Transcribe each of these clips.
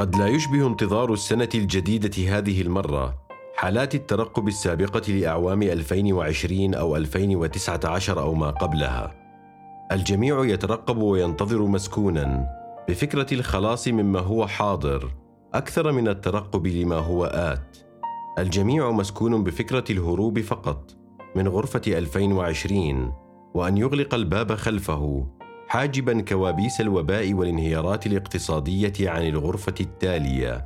قد لا يشبه انتظار السنة الجديدة هذه المرة حالات الترقب السابقة لأعوام 2020 أو 2019 أو ما قبلها. الجميع يترقب وينتظر مسكونا بفكرة الخلاص مما هو حاضر أكثر من الترقب لما هو آت. الجميع مسكون بفكرة الهروب فقط من غرفة 2020 وأن يغلق الباب خلفه حاجبا كوابيس الوباء والانهيارات الاقتصادية عن الغرفة التالية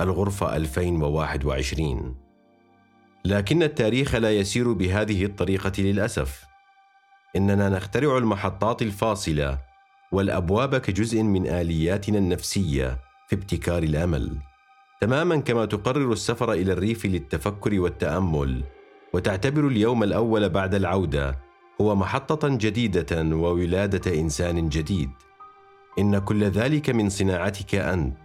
الغرفة 2021 لكن التاريخ لا يسير بهذه الطريقة للأسف. إننا نخترع المحطات الفاصلة والأبواب كجزء من آلياتنا النفسية في ابتكار الأمل. تماما كما تقرر السفر إلى الريف للتفكر والتأمل وتعتبر اليوم الأول بعد العودة هو محطة جديدة وولادة إنسان جديد. إن كل ذلك من صناعتك أنت،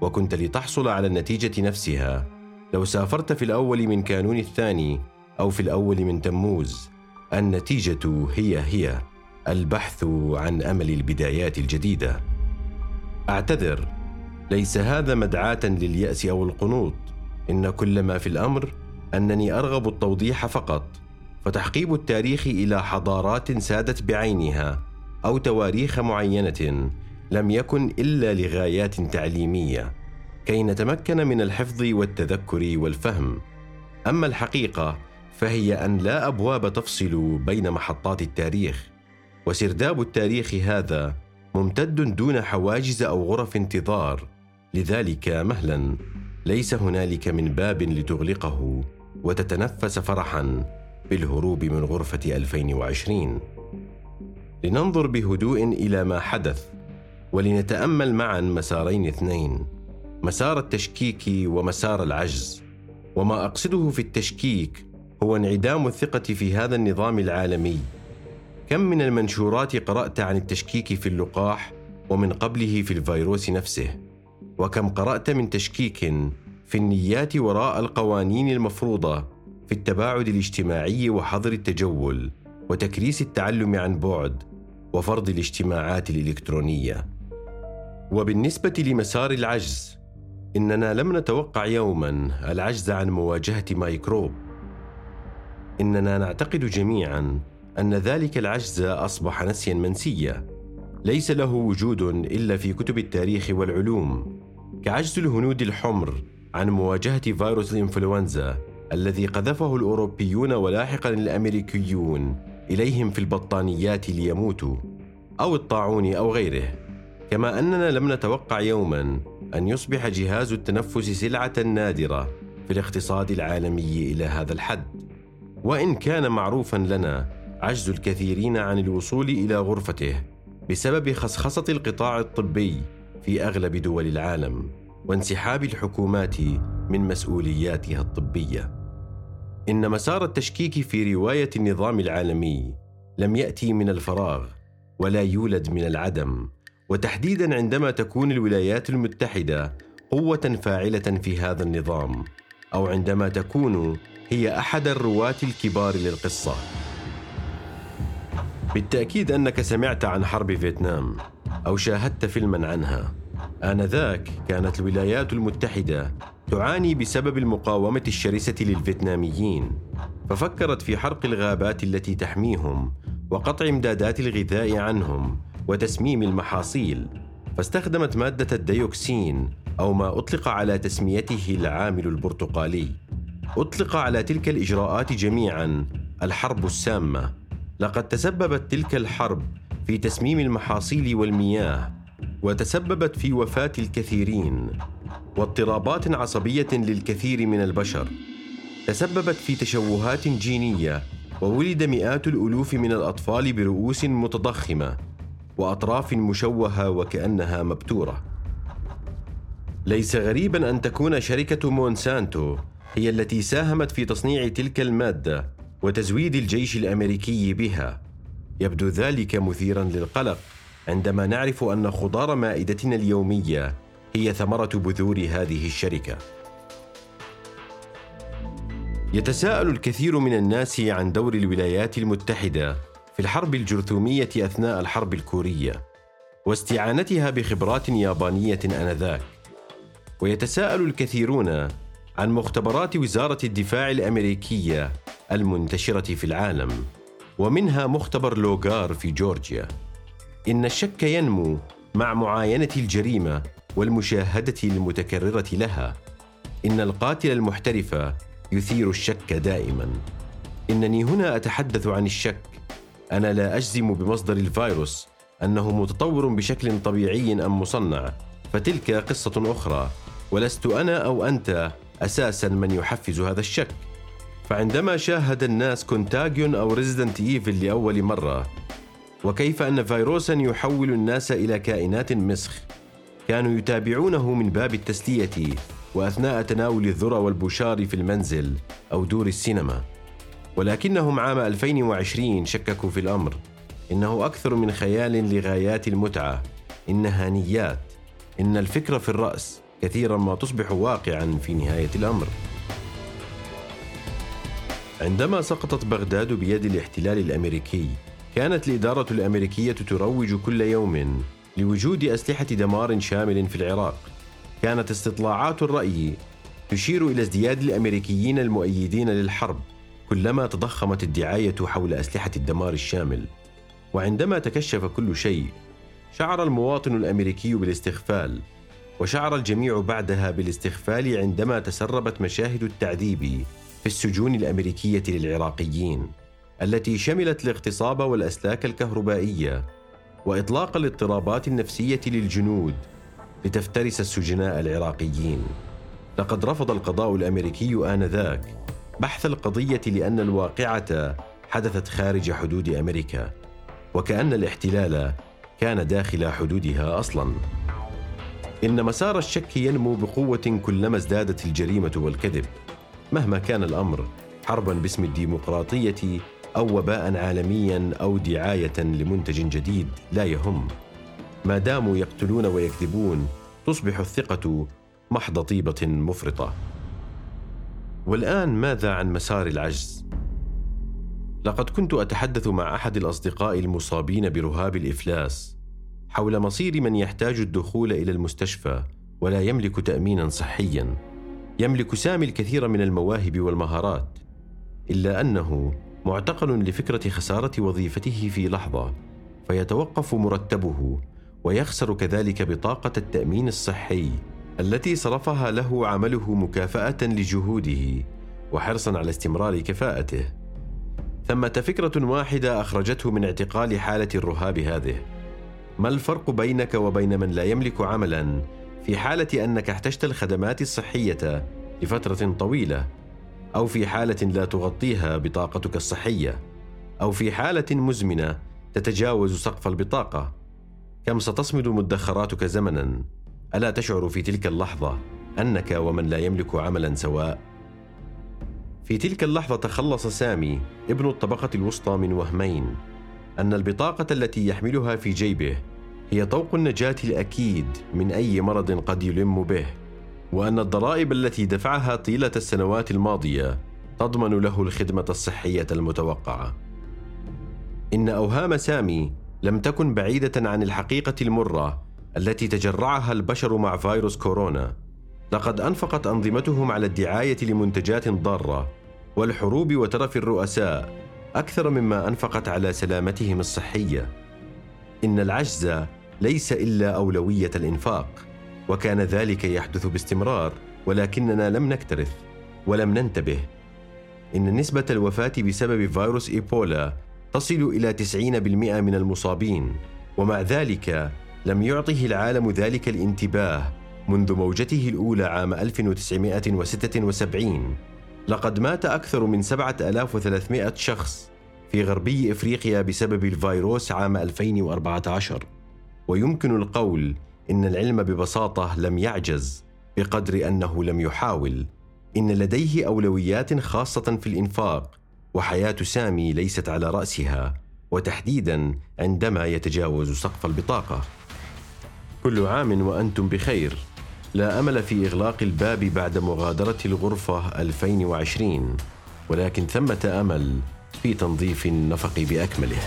وكنت لتحصل على النتيجة نفسها لو سافرت في الأول من كانون الثاني أو في الأول من تموز. النتيجة هي هي البحث عن أمل البدايات الجديدة. أعتذر، ليس هذا مدعاة لليأس أو القنوط، إن كل ما في الأمر أنني أرغب التوضيح فقط فتحقيب التاريخ إلى حضارات سادت بعينها أو تواريخ معينة لم يكن إلا لغايات تعليمية كي نتمكن من الحفظ والتذكر والفهم. أما الحقيقة فهي أن لا أبواب تفصل بين محطات التاريخ. وسرداب التاريخ هذا ممتد دون حواجز أو غرف انتظار. لذلك مهلا ليس هنالك من باب لتغلقه وتتنفس فرحا. بالهروب من غرفة 2020 لننظر بهدوء إلى ما حدث ولنتأمل معا مسارين اثنين مسار التشكيك ومسار العجز. وما أقصده في التشكيك هو انعدام الثقة في هذا النظام العالمي. كم من المنشورات قرأت عن التشكيك في اللقاح ومن قبله في الفيروس نفسه. وكم قرأت من تشكيك في النيات وراء القوانين المفروضة. في التباعد الاجتماعي وحظر التجول وتكريس التعلم عن بعد وفرض الاجتماعات الإلكترونية. وبالنسبة لمسار العجز إننا لم نتوقع يوما العجز عن مواجهة ميكروب إننا نعتقد جميعا أن ذلك العجز أصبح نسيا منسيا. ليس له وجود إلا في كتب التاريخ والعلوم كعجز الهنود الحمر عن مواجهة فيروس الإنفلونزا الذي قذفه الأوروبيون ولاحقا الأمريكيون إليهم في البطانيات ليموتوا أو الطاعون أو غيره. كما أننا لم نتوقع يوما أن يصبح جهاز التنفس سلعة نادرة في الاقتصاد العالمي إلى هذا الحد. وإن كان معروفا لنا عجز الكثيرين عن الوصول إلى غرفته بسبب خصخصة القطاع الطبي في أغلب دول العالم وانسحاب الحكومات من مسؤولياتها الطبية. إن مسار التشكيك في رواية النظام العالمي لم يأتي من الفراغ ولا يولد من العدم وتحديدا عندما تكون الولايات المتحدة قوة فاعلة في هذا النظام أو عندما تكون هي أحد الرواة الكبار للقصة. بالتأكيد أنك سمعت عن حرب فيتنام أو شاهدت فيلما عنها. آنذاك كانت الولايات المتحدة تعاني بسبب المقاومة الشرسة للفيتناميين، ففكرت في حرق الغابات التي تحميهم، وقطع إمدادات الغذاء عنهم، وتسميم المحاصيل، فاستخدمت مادة الديوكسين أو ما أطلق على تسميته العامل البرتقالي. أطلق على تلك الإجراءات جميعا الحرب السامة. لقد تسببت تلك الحرب في تسميم المحاصيل والمياه وتسببت في وفاة الكثيرين واضطرابات عصبية للكثير من البشر. تسببت في تشوهات جينية وولد مئات الألوف من الأطفال برؤوس متضخمة وأطراف مشوهة وكأنها مبتورة. ليس غريبا أن تكون شركة مونسانتو هي التي ساهمت في تصنيع تلك المادة وتزويد الجيش الأمريكي بها. يبدو ذلك مثيرا للقلق عندما نعرف أن خضار مائدتنا اليومية هي ثمرة بذور هذه الشركة. يتساءل الكثير من الناس عن دور الولايات المتحدة في الحرب الجرثومية أثناء الحرب الكورية واستعانتها بخبرات يابانية آنذاك. ويتساءل الكثيرون عن مختبرات وزارة الدفاع الأمريكية المنتشرة في العالم ومنها مختبر لوغار في جورجيا. إن الشك ينمو مع معاينة الجريمة والمشاهدة المتكررة لها. إن القاتل المحترف يثير الشك دائما. إنني هنا أتحدث عن الشك. أنا لا أجزم بمصدر الفيروس أنه متطور بشكل طبيعي أم مصنع. فتلك قصة أخرى. ولست أنا أو أنت أساسا من يحفز هذا الشك. فعندما شاهد الناس كونتاجيون أو ريزيدنت إيفل لأول مرة وكيف أن فيروسا يحول الناس إلى كائنات مسخ؟ كانوا يتابعونه من باب التسلية وأثناء تناول الذرة والبشار في المنزل أو دور السينما. ولكنهم عام 2020 شككوا في الأمر. إنه أكثر من خيال لغايات المتعة. إنها نيات إن الفكرة في الرأس كثيرا ما تصبح واقعا في نهاية الأمر. عندما سقطت بغداد بيد الاحتلال الأمريكي كانت الإدارة الأمريكية تروج كل يوم. لوجود أسلحة دمار شامل في العراق. كانت استطلاعات الرأي تشير إلى ازدياد الأمريكيين المؤيدين للحرب كلما تضخمت الدعاية حول أسلحة الدمار الشامل. وعندما تكشف كل شيء شعر المواطن الأمريكي بالاستغفال وشعر الجميع بعدها بالاستغفال عندما تسربت مشاهد التعذيب في السجون الأمريكية للعراقيين التي شملت الاغتصاب والأسلاك الكهربائية. وإطلاق الاضطرابات النفسية للجنود لتفترس السجناء العراقيين. لقد رفض القضاء الأمريكي آنذاك بحث القضية لأن الواقعة حدثت خارج حدود أمريكا وكأن الاحتلال كان داخل حدودها أصلا. إن مسار الشك ينمو بقوة كلما ازدادت الجريمة والكذب مهما كان الأمر حربا باسم الديمقراطية أو وباء عالميا أو دعاية لمنتج جديد لا يهم. ما داموا يقتلون ويكذبون تصبح الثقة محض طيبة مفرطة. والآن ماذا عن مسار العجز؟ لقد كنت أتحدث مع أحد الأصدقاء المصابين برهاب الإفلاس. حول مصير من يحتاج الدخول إلى المستشفى ولا يملك تامينا صحيا. يملك سامي الكثير من المواهب والمهارات. إلا أنه معتقل لفكرة خسارة وظيفته في لحظة فيتوقف مرتبه ويخسر كذلك بطاقة التأمين الصحي التي صرفها له عمله مكافأة لجهوده وحرصا على استمرار كفاءته. ثمة فكرة واحدة أخرجته من اعتقال حالة الرهاب هذه. ما الفرق بينك وبين من لا يملك عملا في حالة أنك احتجت الخدمات الصحية لفترة طويلة؟ أو في حالة لا تغطيها بطاقتك الصحية أو في حالة مزمنة تتجاوز سقف البطاقة. كم ستصمد مدخراتك زمنا؟ ألا تشعر في تلك اللحظة أنك ومن لا يملك عملا سواء؟ في تلك اللحظة تخلص سامي ابن الطبقة الوسطى من وهمين أن البطاقة التي يحملها في جيبه هي طوق النجاة الأكيد من أي مرض قد يلم به. وأن الضرائب التي دفعها طيلة السنوات الماضية تضمن له الخدمة الصحية المتوقعة. إن أوهام سامي لم تكن بعيدة عن الحقيقة المرة التي تجرعها البشر مع فيروس كورونا. لقد أنفقت أنظمتهم على الدعاية لمنتجات ضارة والحروب وترف الرؤساء أكثر مما أنفقت على سلامتهم الصحية. إن العجز ليس إلا أولوية الإنفاق. وكان ذلك يحدث باستمرار ولكننا لم نكترث ولم ننتبه. إن نسبة الوفاة بسبب فيروس إيبولا تصل إلى 90% من المصابين ومع ذلك لم يعطه العالم ذلك الانتباه منذ موجته الأولى عام 1976 لقد مات أكثر من 7300 شخص في غربي إفريقيا بسبب الفيروس عام 2014 ويمكن القول إن العلم ببساطة لم يعجز بقدر أنه لم يحاول. إن لديه أولويات خاصة في الإنفاق وحياة سامي ليست على رأسها وتحديدا عندما يتجاوز سقف البطاقة. كل عام وأنتم بخير. لا أمل في إغلاق الباب بعد مغادرة الغرفة 2020 ولكن ثمة أمل في تنظيف النفق بأكمله.